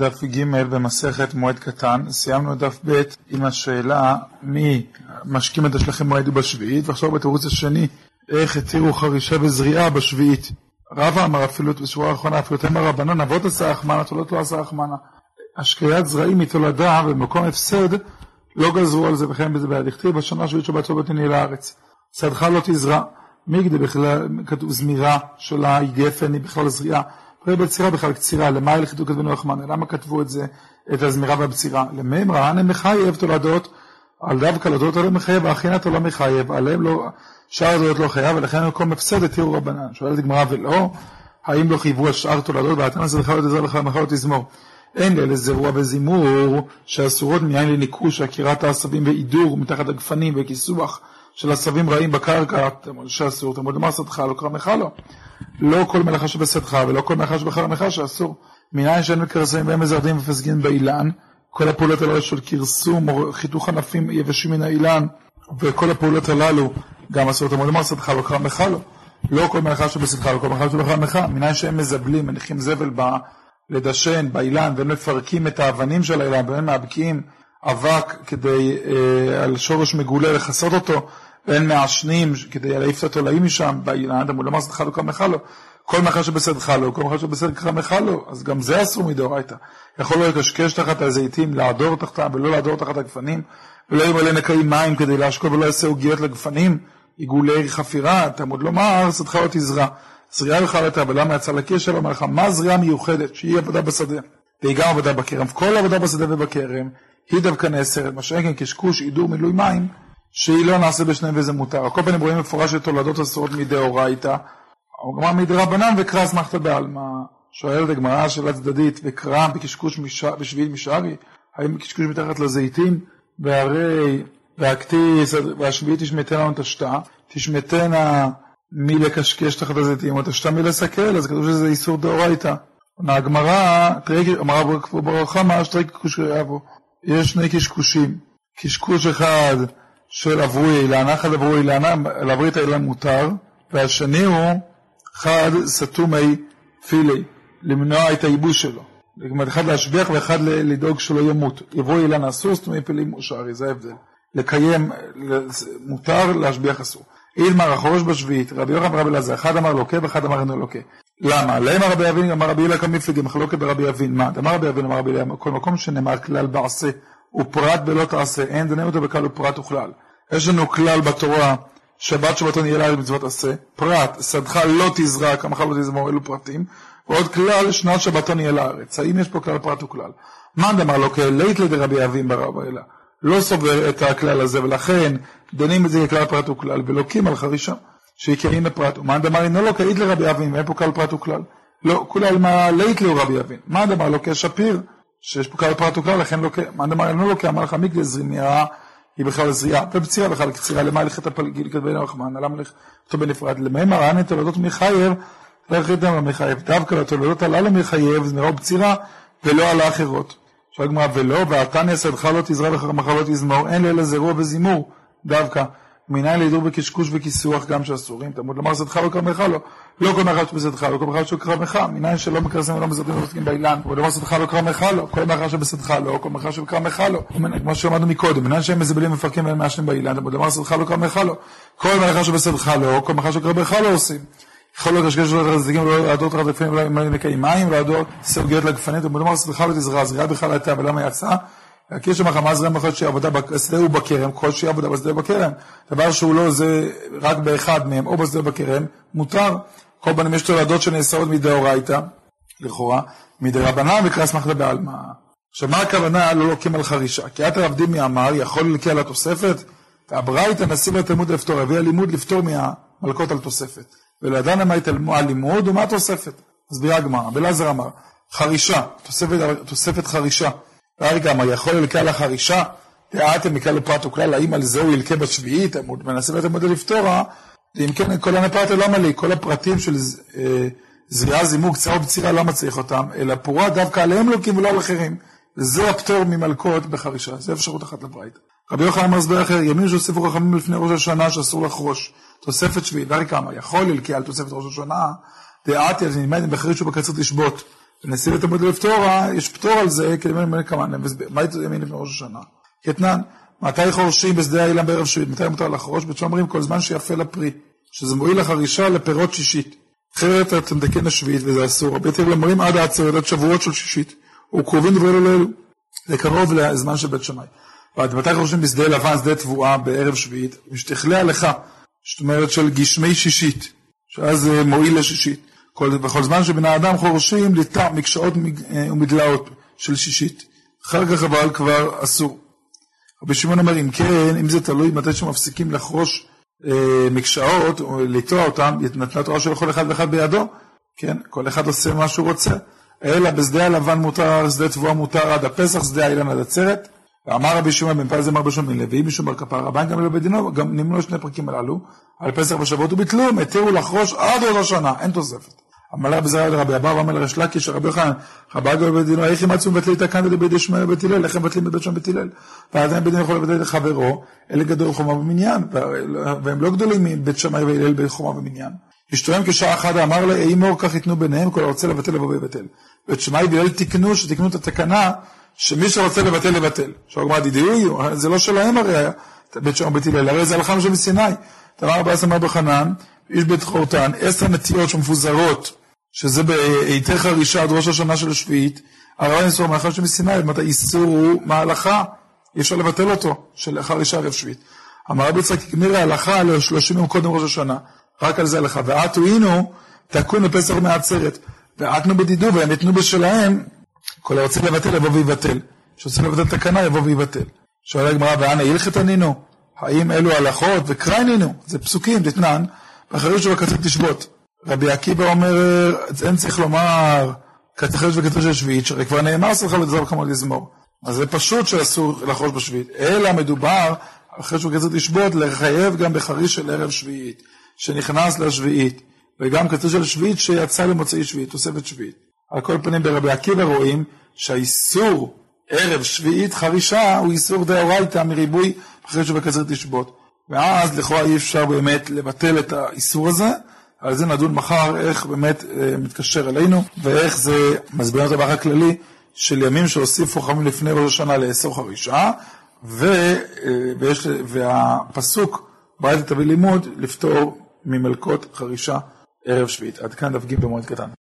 דף ג' במסכת מועד קטן, סיימנו דף ב' עם השאלה מי משקים את השלכם מועד ובשביעית, ועכשיו בתירוץ השני, איך התירו חרישה וזריעה בשביעית. רבא אמר אפילו בשורה האחרונה, אפילו תמר רבנן, אבות עשה החמנה, תולדות לא עשה החמנה. השקיית זרעים מתולדה ובמקום הפסד לא גזרו על זה, וכן בזה ביד הכתיב, בשנה השביעית שבת לא תניעי לארץ. שדך לא תזרע. מי כדי בכלל, כתוב זמירה שלה, היא גפן, היא בכלל זריעה. פרי בצירה בכלל קצירה, למה הלכתו כתבנו רחמנה? למה כתבו את זה, את הזמירה והבצירה? למימרא, אנא מחייב תולדות, על דווקא לדות לא מחייב, האחיינת לא מחייב, עליהם לא, שאר הדעות לא חייב, ולכן מקום הפסד התירו רבנן. שואלת הגמרא ולא, האם לא חייבו על שאר תולדות, והתנא זה לך לא תזר לך מחר לא תזמור. אין לאלה זרוע וזימור שאסורות מיין לניקוש, עקירת העשבים ועידור מתחת הגפנים וכיסוח של עשבים רעים בקרקע, שאסור, תלמוד למה שדך לא קרמך לו. לא כל מלאכה שבשדך ולא כל מלאכה שבחרמך שאסור. מניין שאין מקרסמים בהם מזרדים ופסגין באילן, כל הפעולות הללו של כרסום או חיתוך ענפים יבשים מן האילן, וכל הפעולות הללו גם אסור תלמוד למה שדך לא קרמך לו. לא כל מלאכה שבשדך לא כל מלאכה שבחרמך, מניין שהם מזבלים, מניחים זבל ב... לדשן באילן, והם מפרקים את האבנים של האילן, והם מאבקים אבק כדי, אה, על שורש מגולה לכסות אותו, והם מעשנים כדי להעיף את התולעים משם באילן, אמרו למה שדך לא קרמך לו, כל מאכל שבשדך לו, כל מאכל שבשד קרמך לו, אז גם זה אסור מדאורייתא. יכול לא לקשקש תחת הזיתים, לעדור תחתם ולא לעדור תחת הגפנים, ולא ימלא נקי מים כדי להשקות ולא יעשה עוגיות לגפנים, עיגולי חפירה, תלמוד לומר, שדך לא תזרע. זריעה יאכל אתה, ולמה יצא לקש שלו, אומר לך, מה זריעה מיוחדת, שהיא עבודה בשדה, והיא גם עבודה בכרם. כל עבודה בשדה ובכרם, היא דווקא נאסרת, מה שאין כן קשקוש, הידור, מילוי מים, שהיא לא נעשה בשניהם וזה מותר. על כל פנים רואים מפורש שתולדות אסורות מדאורייתא, הגמרא מדרבנן וקרא אסמכתא בעלמא. שואלת הגמרא שאלה צדדית, וקרא בקשקוש בשביל משארי, האם קשקוש מתחת לזיתים? והרי, והכתיס, והשביעית תשמטנה ותשתה, תשמטנה מלקשקש תחת הזיתים, או תשתה מלסקל, אז כתוב שזה איסור דאורייתא. הגמרא, אמרה ברוך אמר, שתרי קשקושי אבו. יש שני קשקושים. קשקוש אחד של אברוי אילנה, אחד אברוי אילנה, לעברית האילן מותר, והשני הוא אחד סתומי פילי, למנוע את הייבוש שלו. זאת אומרת, אחד להשביח ואחד לדאוג שלא ימות. יבוא אילן אסור, סתומי פילי מושרי, זה ההבדל. לקיים מותר, להשביח אסור. אילמר החורש בשביעית, רבי יוחנן ורבי אלעזר, אחד אמר לוקה ואחד אמר אינו לוקה. למה? למה רבי אבין אמר רבי הילה כמפלגי, מחלוקת ברבי אבין. מה? אמר רבי אבין אמר רבי הילה, כל מקום שנאמר כלל בעשה ופרט בלא תעשה, אין דנים אותו בכלל ופרט וכלל. יש לנו כלל בתורה, שבת שבתון יהיה לה מצוות עשה, פרט, שדך לא תזרע, כמך לא תזמור, אלו פרטים, ועוד כלל, שנת שבתון יהיה לארץ. האם יש פה כלל פרט וכלל? מאן דאמר לוקה, לית לדרבי אבין ברבי הילה. לא סובר את הכלל הזה, ולכן דנים את זה ככלל פרט וכלל, ולוקים על חרישה, שעיקרים בפרט. ומאן דאמר אינו לוקה, אית לרבי אבין, ואין פה כלל פרט וכלל. לא, כולל מה לית לו רבי אבין. מאן דאמר לוקה שפיר, שיש פה כלל פרט וכלל, לכן לוקה. מאן דאמר אינו לוקה, אמר לך מגלה זרימיה, היא בכלל זריעה, ובצירה בכלל קצירה, למה הלכת הפלגיל כדבין הרחמן, למה הלך אותו בנפרד, רען את תולדות מחייב, לא החליטם למחייב, דווקא לתולדות הללו מחייב, זה מרוב בצירה, ולא על האחרות. שואל הגמרא, ולא, ועתניא שדך לא תזרע וחרמך לא תזמור, אין לאלה זרוע וזימור, דווקא. מניין לידור בקשקוש וכיסוח גם שאסורים, תמוד לומר שדך לא קרמך לא, לא כל מאכל שבשדך, לא כל מאכל מניין שלא מקרסם ולא מזרדים ומסכים באילן, תמוד לומר שדך לא קרמך לא, כל מאכל שבשדך לא, כל מאכל שקרמך לא, כמו שאמרנו מקודם, מניין שהם מזבלים מפרקים והם מעשנים באילן, תמוד לומר שדך לא קרמך לא, כל מאכל שבשדך לא, כל מאכל שקרמך לא עושים. יכול להיות קשקש לא לצדיקים ולא לעדות הגפנים ולא ימלא נקיים מים ולא לעדות סרגיות לגפנים, תמוד לומר שדך לא תזרע, זריעה בכלל הייתה ולמה יצאה כי יש שם מה זרם להיות שהיא עבודה בשדה ובכרם, כל שהיא עבודה בשדה ובכרם. דבר שהוא לא זה רק באחד מהם, או בשדה ובכרם, מותר. כל פנים יש תולדות שנאסרות מדאורייתא, לכאורה, מדרבנן וקרא מחלה בעלמא. עכשיו, מה הכוונה לא לוקים על חרישה? כי את הרב דימי אמר, יכול ללקי על התוספת? והברייתא נסים לתלמוד לפתור, הביא הלימוד לפתור מהמלכות על תוספת. ולדענה מה הלימוד ומה התוספת. מסבירה הגמרא, בלעזר אמר, חרישה, תוספת, תוספת חרישה. רגע, מה יכול ללקה לך הרישה? דעתם מכלל לפרט וכלל, האם על זה הוא ילקה בשביעית? מנסה בית המודל לפתורה, ואם כן, כל הנפרט למה לי? כל הפרטים של אה, זריעה, זימוג, צרה ובצירה, למה צריך אותם? אלא פורה דווקא עליהם לוקים ולא על אחרים. וזה הפטור ממלכות בחרישה, זה אפשרות אחת לברית. רבי יוחנן הסבר אחר, ימים שהוסיפו חכמים לפני ראש השנה שאסור לחרוש. תוספת שביעית, דרי כמה, יכול ללקה על תוספת ראש השנה, דעתי, אז נלמד בחריש ובקצות לשבות. בנשיא לתלמוד לפתורה, יש פטור על זה, כי למען ימין כמה מה ימין לפני ראש השנה? כתנן, מתי חורשים בשדה האילם בערב שביעית, מתי מותר לחרוש? בית אומרים כל זמן שיפה לפרי, שזה מועיל לחרישה לפירות שישית. אחרת אתם תקן השביעית וזה אסור. רבי תיר למרים עד העצרת, עד שבועות של שישית. וקרובים דברי אלו לאלו. זה קרוב לזמן של בית שמאי. ועד מתי חורשים בשדה לבן, שדה תבואה, בערב שביעית? משתכלי הלכה, זאת אומרת של גשמי שישית, שאז זה מועיל לשישית. כל, בכל זמן שבני האדם חורשים ליטה מקשאות אה, ומדלאות של שישית. אחר כך אבל כבר אסור. רבי שמעון אומר, אם כן, אם זה תלוי מתי שמפסיקים לחרוש אה, מקשאות, או לטוע אותם, נתנה תורה של כל אחד ואחד בידו, כן, כל אחד עושה מה שהוא רוצה, אלא בשדה הלבן מותר, שדה תבואה מותר עד הפסח, שדה האילן עד עצרת. ואמר רבי שמעון בן פז אמר בשום מילה, ואם מישהו בר כפר רבן גם לא בדינו, גם נמנו שני פרקים הללו, על פסח ושבועות וביטלו, התירו לחרוש עד עוד השנה, אין תוספת. אמר בזרע לרבי אבא ואמר לרש לקיש רבי יוחנן רבי אגב בבית דינו איך ימצאו מבטלי את הכאן ולבית ישמעאל ובית הלל? איך הם מבטלים בבית שם בית הלל? ועדיין בית דין יכול לבטל את חברו אלה גדול חומה במניין והם לא גדולים מבית שמאי והלל בחומה במניין אשתוהם כשעה אחת אמר לה אמור כך ייתנו ביניהם כל הרוצה לבטל לבוא ויבטל. בית שמאי והלל תיקנו שתיקנו את התקנה שמי שרוצה לבטל לבטל עכשיו זה לא בית רבי אמר בחנן איש בית חורתן עשר נטיות שמפוזרות שזה בעיתי חרישה עד ראש השנה של השביעית, הרעיון איסור מאחר שמסיני, זאת אומרת האיסור הוא מההלכה, אי אפשר לבטל אותו, של חרישה ערב שביעית. אמר רבי יצחק, הגמיר ההלכה לשלושים יום קודם ראש השנה, רק על זה הלכה. ועטו אינו, תקון לפסח מעצרת. ועטנו בדידו, והם יתנו בשלהם, כל הרוצה לבטל יבוא ויבטל. שרוצה לבטל תקנה יבוא ויבטל. שואל הגמרא, ואנה הלכת נינו? האם אלו הלכות וקראי נינו? זה פסוקים, דתנן, ואחרי שבקצר תשבות. רבי עקיבא אומר, אין צריך לומר כתחש וכתחש השביעית, שהרי כבר נאמר סליחה לדבר כמה לזמור. אז זה פשוט שאסור לחרוש בשביעית, אלא מדובר, אחרי שהוא כתוב לשבות, לחייב גם בחריש של ערב שביעית, שנכנס לשביעית, וגם כתוב של שביעית שיצא למוצאי שביעית, תוספת שביעית. על כל פנים ברבי עקיבא רואים שהאיסור ערב שביעית חרישה הוא איסור דאורייתא מריבוי אחרי שבקצר תשבות. ואז לכאורה אי אפשר באמת לבטל את האיסור הזה, על זה נדון מחר, איך באמת אה, מתקשר אלינו, ואיך זה מסביר את הבעיה הכללי של ימים שהוסיפו חכמים לפני ראש השנה לאסור חרישה, ו, אה, ויש, והפסוק בעד תביא לימוד לפטור ממלכות חרישה ערב שביעית. עד כאן דף ג במועד קטן.